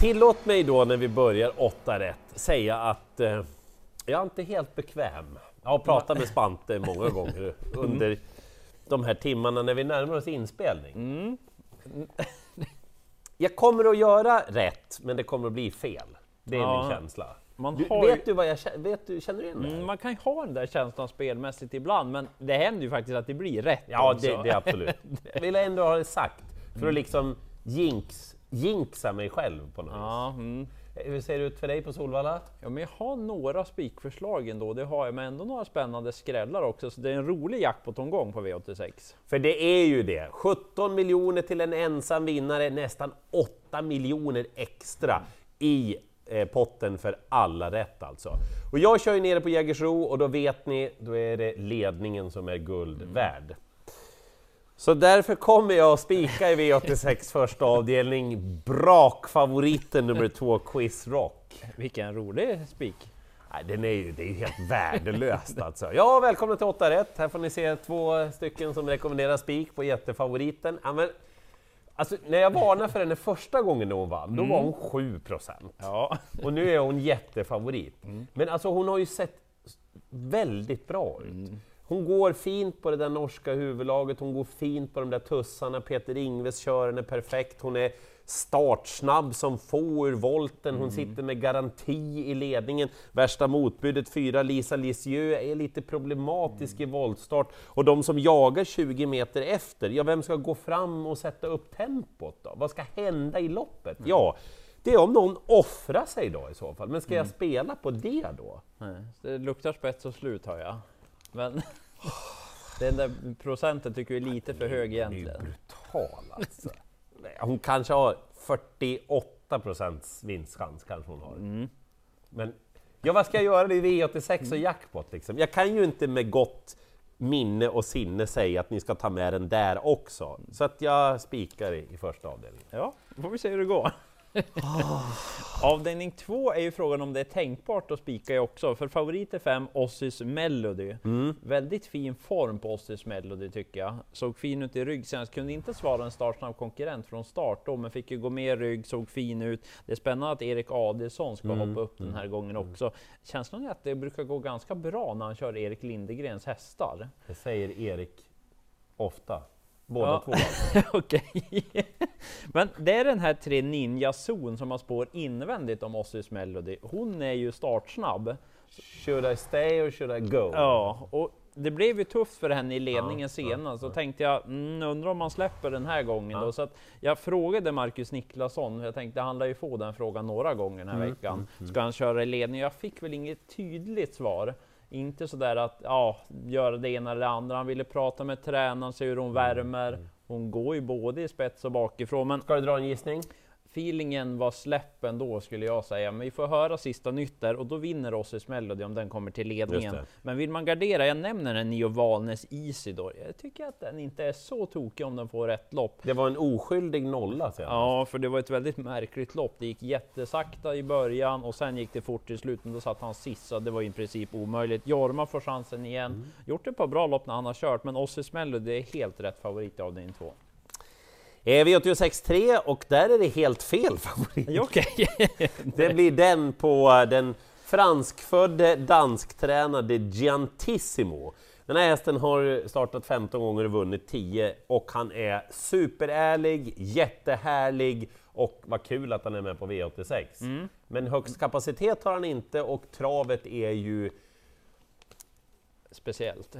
Tillåt mig då när vi börjar 8 rätt säga att eh, jag är inte helt bekväm. Jag har pratat med Spante många gånger under de här timmarna när vi närmar oss inspelning. Mm. Jag kommer att göra rätt, men det kommer att bli fel. Det är Ja. min känsla. Man Du, har ju- vet du vad jag vet du, känner du det? Mm, man kan ju ha den där känslan spelmässigt ibland, men det händer ju faktiskt att det blir rätt Ja, också. det, det är absolut. Jag vill ändå ha det sagt, för att liksom jinx, jinxa mig själv på något vis. Ja, mm. Hur ser det ut för dig på Solvalla? ja, men jag har några spikförslag ändå, det har jag, men ändå några spännande skrällar också, så det är en rolig jackpot-omgång på V86. För det är ju det. 17 miljoner till en ensam vinnare, nästan 8 miljoner extra i eh, potten för alla rätt alltså. Och jag kör ju nere på Jägersro och då vet ni, då är det ledningen som är guld värd. Så därför kommer jag att spika i V86 första avdelning, brakfavoriten nummer två, Quiz Rock. Vilken rolig spik! Nej, den är ju, det är ju helt värdelöst alltså. Ja, välkomna till 8 rätt. Här får ni se två stycken som rekommenderar spik på jättefavoriten. Ja, men, alltså, när jag varnade för henne första gången när hon vann, då var hon 7 Ja, och nu är hon jättefavorit. Men alltså hon har ju sett väldigt bra ut. Hon går fint på det där norska huvudlaget, hon går fint på de där tussarna, Peter Ingves kör henne perfekt, hon är startsnabb som få ur volten, hon sitter med garanti i ledningen. Värsta motbudet, fyra Lisa Lisieux, är lite problematisk i voltstart. Och de som jagar 20 meter efter, ja vem ska gå fram och sätta upp tempot då? Vad ska hända i loppet? Ja, det är om någon offrar sig då i så fall, men ska jag spela på det då? nej, det luktar spets och slut har jag. Men den där procenten tycker vi är lite för hög Det är egentligen. brutal alltså. Hon kanske har 48 procents vinstchans, kanske hon har. Mm. Men ja, vad ska jag göra? Det är V86 och jackpot liksom. Jag kan ju inte med gott minne och sinne säga att ni ska ta med den där också. Så att jag spikar i, i första avdelningen. Ja, då får vi se hur det går. Avdelning två är ju frågan om det är tänkbart att spika i också, för favorit är 5 Ossis Melody. Väldigt fin form på Ossis Melody tycker jag. Såg fin ut i rygg senast, kunde inte svara en startsnabb konkurrent från start då, men fick ju gå med i rygg, såg fin ut. Det är spännande att Erik Adelsson ska hoppa upp den här gången också. Känslan är att det brukar gå ganska bra när han kör Erik Lindegrens hästar. Det säger Erik ofta. Båda Ja. två. Okej. Men det är den här tre Ninja Zon som har spår invändigt om Ossis Melody. Hon är ju startsnabb. Should I stay or should I go? Ja, och det blev ju tufft för henne i ledningen senast. Så tänkte jag, mm, undrar om man släpper den här gången då. Så att jag frågade Marcus Niklasson, jag tänkte han lär ju få den frågan några gånger den här veckan. Ska han köra i ledning? Jag fick väl inget tydligt svar. Inte sådär att ja, göra det ena eller det andra. Han ville prata med tränaren, se hur hon värmer. Hon går ju både i spets och bakifrån. Men Ska du dra en gissning? Feelingen var släppen då skulle jag säga, men vi får höra sista nytt där och då vinner Ossis Melody om den kommer till ledningen. Men vill man gardera, jag nämner den Nio Valnes Isidor. Jag tycker att den inte är så tokig om den får rätt lopp. Det var en oskyldig nolla senast. Ja, för det var ett väldigt märkligt lopp. Det gick jättesakta i början och sen gick det fort i slutet. men Då satt han sist, så det var i princip omöjligt. Jorma får chansen igen. Mm. Gjort ett par bra lopp när han har kört, men Ossis Melody är helt rätt favorit i avdelning två. Eh, V86 3 och där är det helt fel favorit. Okej. Det blir den på eh, den franskfödde dansktränade Giantissimo. Den här hästen har startat 15 gånger och vunnit 10 och han är superärlig, jättehärlig och vad kul att han är med på V86. Men högst kapacitet har han inte och travet är ju Speciellt.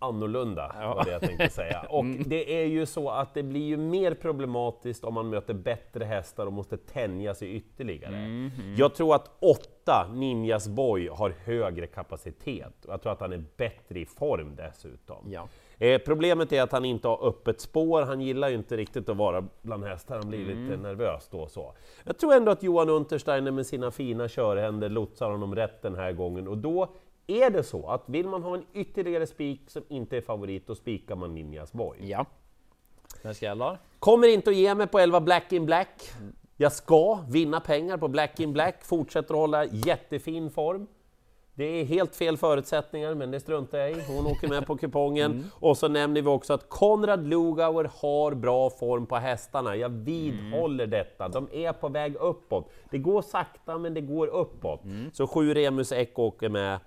Annorlunda, Ja. var det jag tänkte säga. Och det är ju så att det blir ju mer problematiskt om man möter bättre hästar och måste tänja sig ytterligare. Jag tror att åtta Ninjas Boy har högre kapacitet och jag tror att han är bättre i form dessutom. Ja. Eh, problemet är att han inte har öppet spår, han gillar ju inte riktigt att vara bland hästar, han blir lite nervös då och så. Jag tror ändå att Johan Untersteiner med sina fina körhänder lotsar honom rätt den här gången och då är det så att vill man ha en ytterligare spik som inte är favorit, då spikar man Ninjas Boy. Ja. Den skrällar. Kommer inte att ge mig på 11 Black in Black. Jag ska vinna pengar på Black in Black, fortsätter att hålla jättefin form. Det är helt fel förutsättningar, men det struntar jag i. Hon åker med på kupongen. Och så nämner vi också att Konrad Lugauer har bra form på hästarna. Jag vidhåller detta. De är på väg uppåt. Det går sakta, men det går uppåt. Så sju Remus Eck åker med.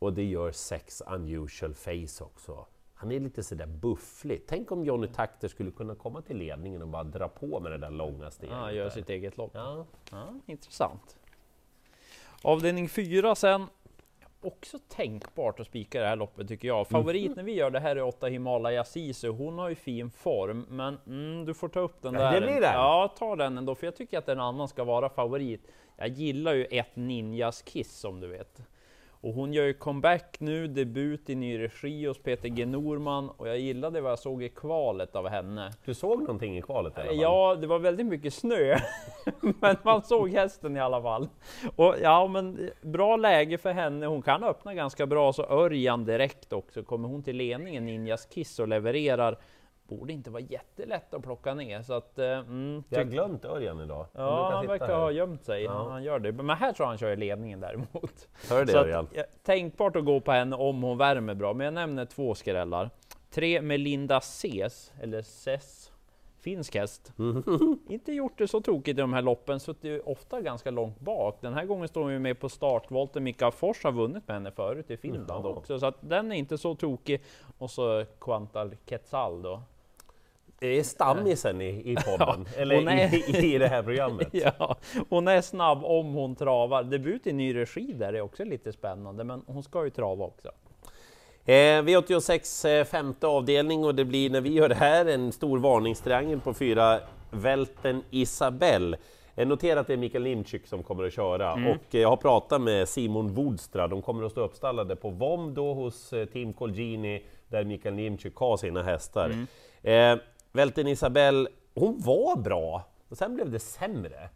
Och det gör sex Unusual Face också. Han är lite sådär bufflig. Tänk om Johnny Takter skulle kunna komma till ledningen och bara dra på med det där långa steget. Ja, gör sitt eget lopp. Ja. Ja, intressant. Avdelning 4 sen. Också tänkbart att spika det här loppet tycker jag. Favorit Mhm. när vi gör det här är 8 Himalaya Sisu. Hon har ju fin form, men mm, du får ta upp den där. det blir den. Ja, ta den ändå, för jag tycker att en annan ska vara favorit. Jag gillar ju ett Ninjas Kiss som du vet. Och hon gör ju comeback nu, debut i ny regi hos Peter G Norman och jag gillade vad jag såg i kvalet av henne. Du såg någonting i kvalet i alla fall? Ja, det var väldigt mycket snö, men man såg hästen i alla fall. Och ja, men bra läge för henne. Hon kan öppna ganska bra, så Örjan direkt också. Kommer hon till ledningen, Ninjas Kiss, och levererar, borde inte vara jättelätt att plocka ner. Så att, eh, mm, Jag har glömt Örjan idag. Ja, han verkar här. ha gömt sig. Ja. Han gör det. Men här tror jag han kör i ledningen däremot. Hör det Så Örjan? att, ja, tänkbart att gå på henne om hon värmer bra, men jag nämner två skrällar. Tre Melinda Ses, eller Ses, finsk häst. Inte gjort det så tokigt i de här loppen, så det är ofta ganska långt bak. Den här gången står hon ju med på startvolten. Mika Fors har vunnit med henne förut i Finland Jaha. också, så att den är inte så tokig. Och så Quantal Quetzal då. Det är stammisen i, i podden, eller hon är- i, i det här programmet. Ja, hon är snabb om hon travar. Debut i ny regi där är också lite spännande, men hon ska ju trava också. Eh, V86 eh, femte avdelning och det blir när vi gör det här en stor varningstriangel på fyra Välten Isabelle. Eh, Notera att det är Mikael Lindczyk som kommer att köra och eh, jag har pratat med Simon Wodstra, de kommer att stå uppstallade på VOM då hos eh, Team Colgini där Mikael Lindczyk har sina hästar. Eh, Välten Isabelle, hon var bra och sen blev det sämre.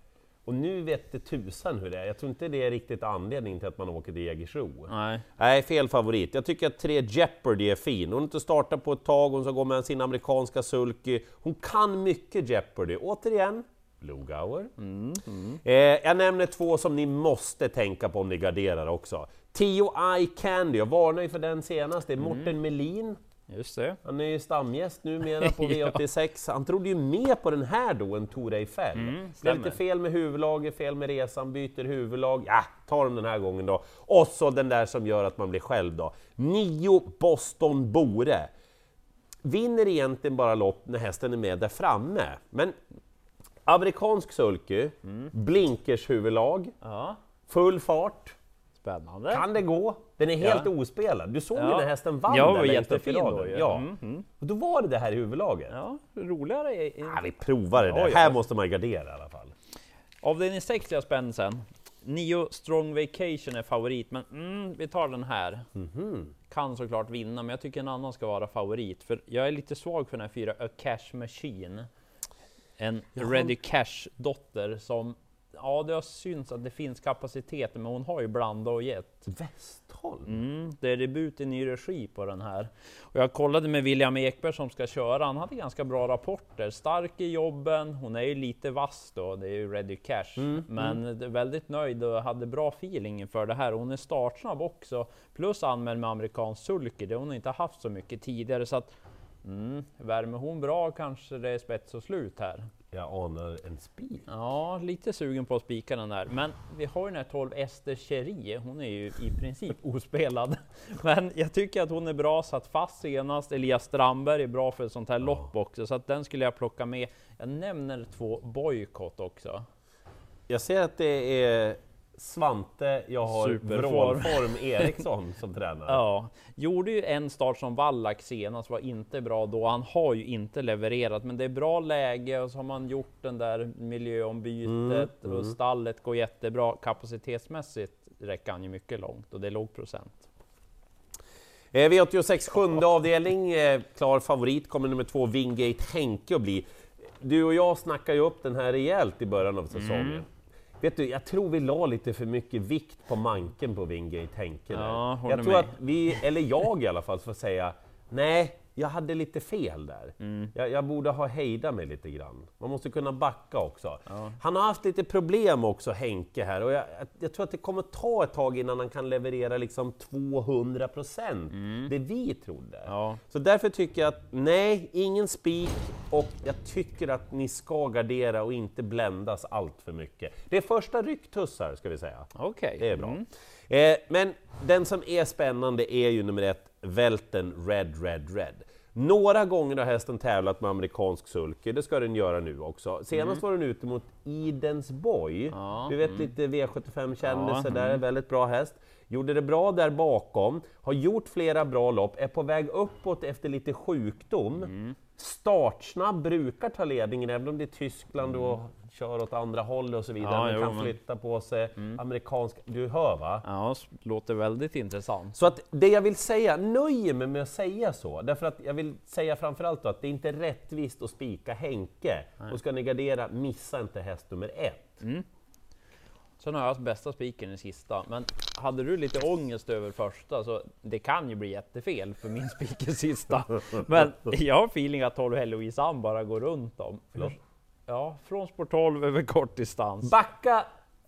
Och nu vet det tusan hur det är. Jag tror inte det är riktigt anledningen till att man åker till Jägersro. Nej. Nej, fel favorit. Jag tycker att tre Jeopardy är fin. Hon har inte startat på ett tag, hon ska gå med sin amerikanska sulky. Hon kan mycket Jeopardy. Återigen, Lugauer. Eh, jag nämner två som ni måste tänka på om ni garderar också. Tio Eye Candy, jag varnade ju för den senast. Det är Morten Melin. Just det. Han är ju stamgäst numera på V86. Han trodde ju mer på den här då än Tor Eiffel. det är lite fel med huvudlaget, fel med resan, byter huvudlag. Ja, tar de den här gången då. Och så den där som gör att man blir själv då. Nio Boston Bore. Vinner egentligen bara lopp när hästen är med där framme. Men amerikansk sulky, blinkers huvudlag, Ja, full fart. Spännande. Kan det gå? Den är helt Ja. ospelad. Du såg ju Ja. när hästen vann Ja, där var jättefin då ju. Ja. Mm, mm. Och då var det det här i huvudlaget. Ja, roligare är... Ja, vi provar det där. Här måste man gardera i alla fall. Avdelning 6 är jag spänd sen. Nio Strong Vacation är favorit, men mm, vi tar den här. Mhm. Kan såklart vinna, men jag tycker en annan ska vara favorit. För jag är lite svag för den här fyra, A Cash Machine. En Ready Cash-dotter som... Ja, det har synts att det finns kapacitet, men hon har ju blanda och gett. Westholm? Mm, det är debut i ny regi på den här. Och jag kollade med William Ekberg som ska köra, han hade ganska bra rapporter. Stark i jobben, hon är ju lite vass då, det är ju Ready Cash. men är väldigt nöjd och hade bra feeling inför det här. Hon är startsnabb också, plus anmäld med amerikansk sulky, det hon inte haft så mycket tidigare. Så att, mm, värmer hon bra kanske det är spets och slut här. Jag anar en spik. Ja, lite sugen på att spika den där. Men vi har ju den här 12 Ester Cherie. Hon är ju i princip ospelad. Men jag tycker att hon är bra, satt fast senast. Elias Strandberg är bra för ett sånt här lopp också, så att den skulle jag plocka med. Jag nämner två Boycott också. Jag ser att det är Svante, jag har Superform. vrålform Eriksson som tränare. Ja, gjorde ju en start som Wallach senast, var inte bra då. Han har ju inte levererat, men det är bra läge och så har man gjort den där miljöombytet och stallet går jättebra. Kapacitetsmässigt räcker han ju mycket långt och det är låg procent. Eh, V86 sjunde avdelning, eh, klar favorit kommer nummer två Wingate Henke att bli. Du och jag snackade ju upp den här rejält i början av säsongen. Mm. Vet du, jag tror vi la lite för mycket vikt på manken på Wingate Henke. Ja, jag tror med. att vi, eller jag i alla fall, får säga nej, jag hade lite fel där. Jag, jag borde ha hejdat mig lite grann. Man måste kunna backa också. Han har haft lite problem också, Henke här, och jag, jag tror att det kommer ta ett tag innan han kan leverera liksom 200 procent, det vi trodde. Ja. Så därför tycker jag att nej, ingen spik och jag tycker att ni ska gardera och inte bländas allt för mycket. Det är första rycktussar ska vi säga. Okej. Det är bra. Mm. Eh, men den som är spännande är ju nummer ett, Välten Red Red Red. Några gånger har hästen tävlat med amerikansk sulky, det ska den göra nu också. Senast var den ute mot Idensboy, Mm. Ja, vi vet lite V75-kändisar Ja, där, väldigt bra häst. Gjorde det bra där bakom, har gjort flera bra lopp, är på väg uppåt efter lite sjukdom. Mm. Startsnabb brukar ta ledningen, även om det är Tyskland och kör åt andra hållet och så vidare. Ja, den jo, kan men- Mm. flytta på sig. Amerikansk, du hör va? Ja, låter väldigt intressant. Så att det jag vill säga, nöjer mig med att säga så, därför att jag vill säga framförallt då att det är inte rättvist att spika Henke. Och ska ni gardera, missa inte häst nummer ett. Sen har jag haft bästa spiken i sista, men hade du lite ångest över första så det kan ju bli jättefel för min spik i sista. Men jag har feeling att 12 Heloise bara går runt dem. Förlåt? Ja, från sport 12 över kort distans. Backa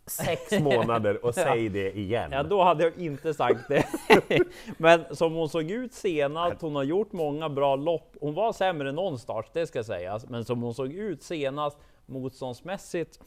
sex månader och säg det igen. Ja, då hade jag inte sagt det. Men som hon såg ut senast, hon har gjort många bra lopp. Hon var sämre någonstans, det ska sägas. Men som hon såg ut senast, motståndsmässigt.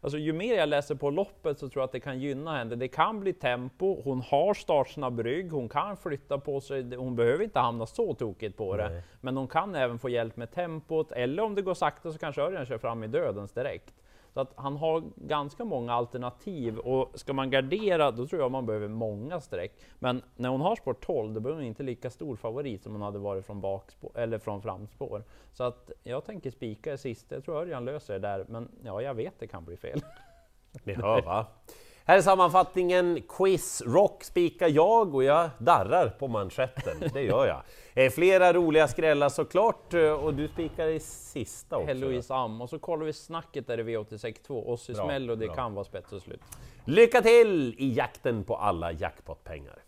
Alltså ju mer jag läser på loppet så tror jag att det kan gynna henne. Det kan bli tempo, hon har startsnabb rygg, hon kan flytta på sig. Hon behöver inte hamna så tokigt på det. Nej. Men hon kan även få hjälp med tempot, eller om det går sakta så kanske Örjan kör fram i dödens direkt. Så att han har ganska många alternativ och ska man gardera då tror jag man behöver många streck. Men när hon har spår 12 då behöver hon inte lika stor favorit som hon hade varit från bakspår eller från framspår. Så att jag tänker spika i sista. Jag tror Örjan löser det där, men ja, jag vet det kan bli fel. Ni hör va? Här är sammanfattningen. Quiz Rock spikar jag och jag darrar på manschetten. Det gör jag. Eh, Flera roliga skrällar såklart eh, och du spikar i sista också. Heloise Am och så kollar vi snacket där i V86.2. Ossi Bra, smäll och det bra. kan vara spets och slut. Lycka till i jakten på alla jackpotpengar!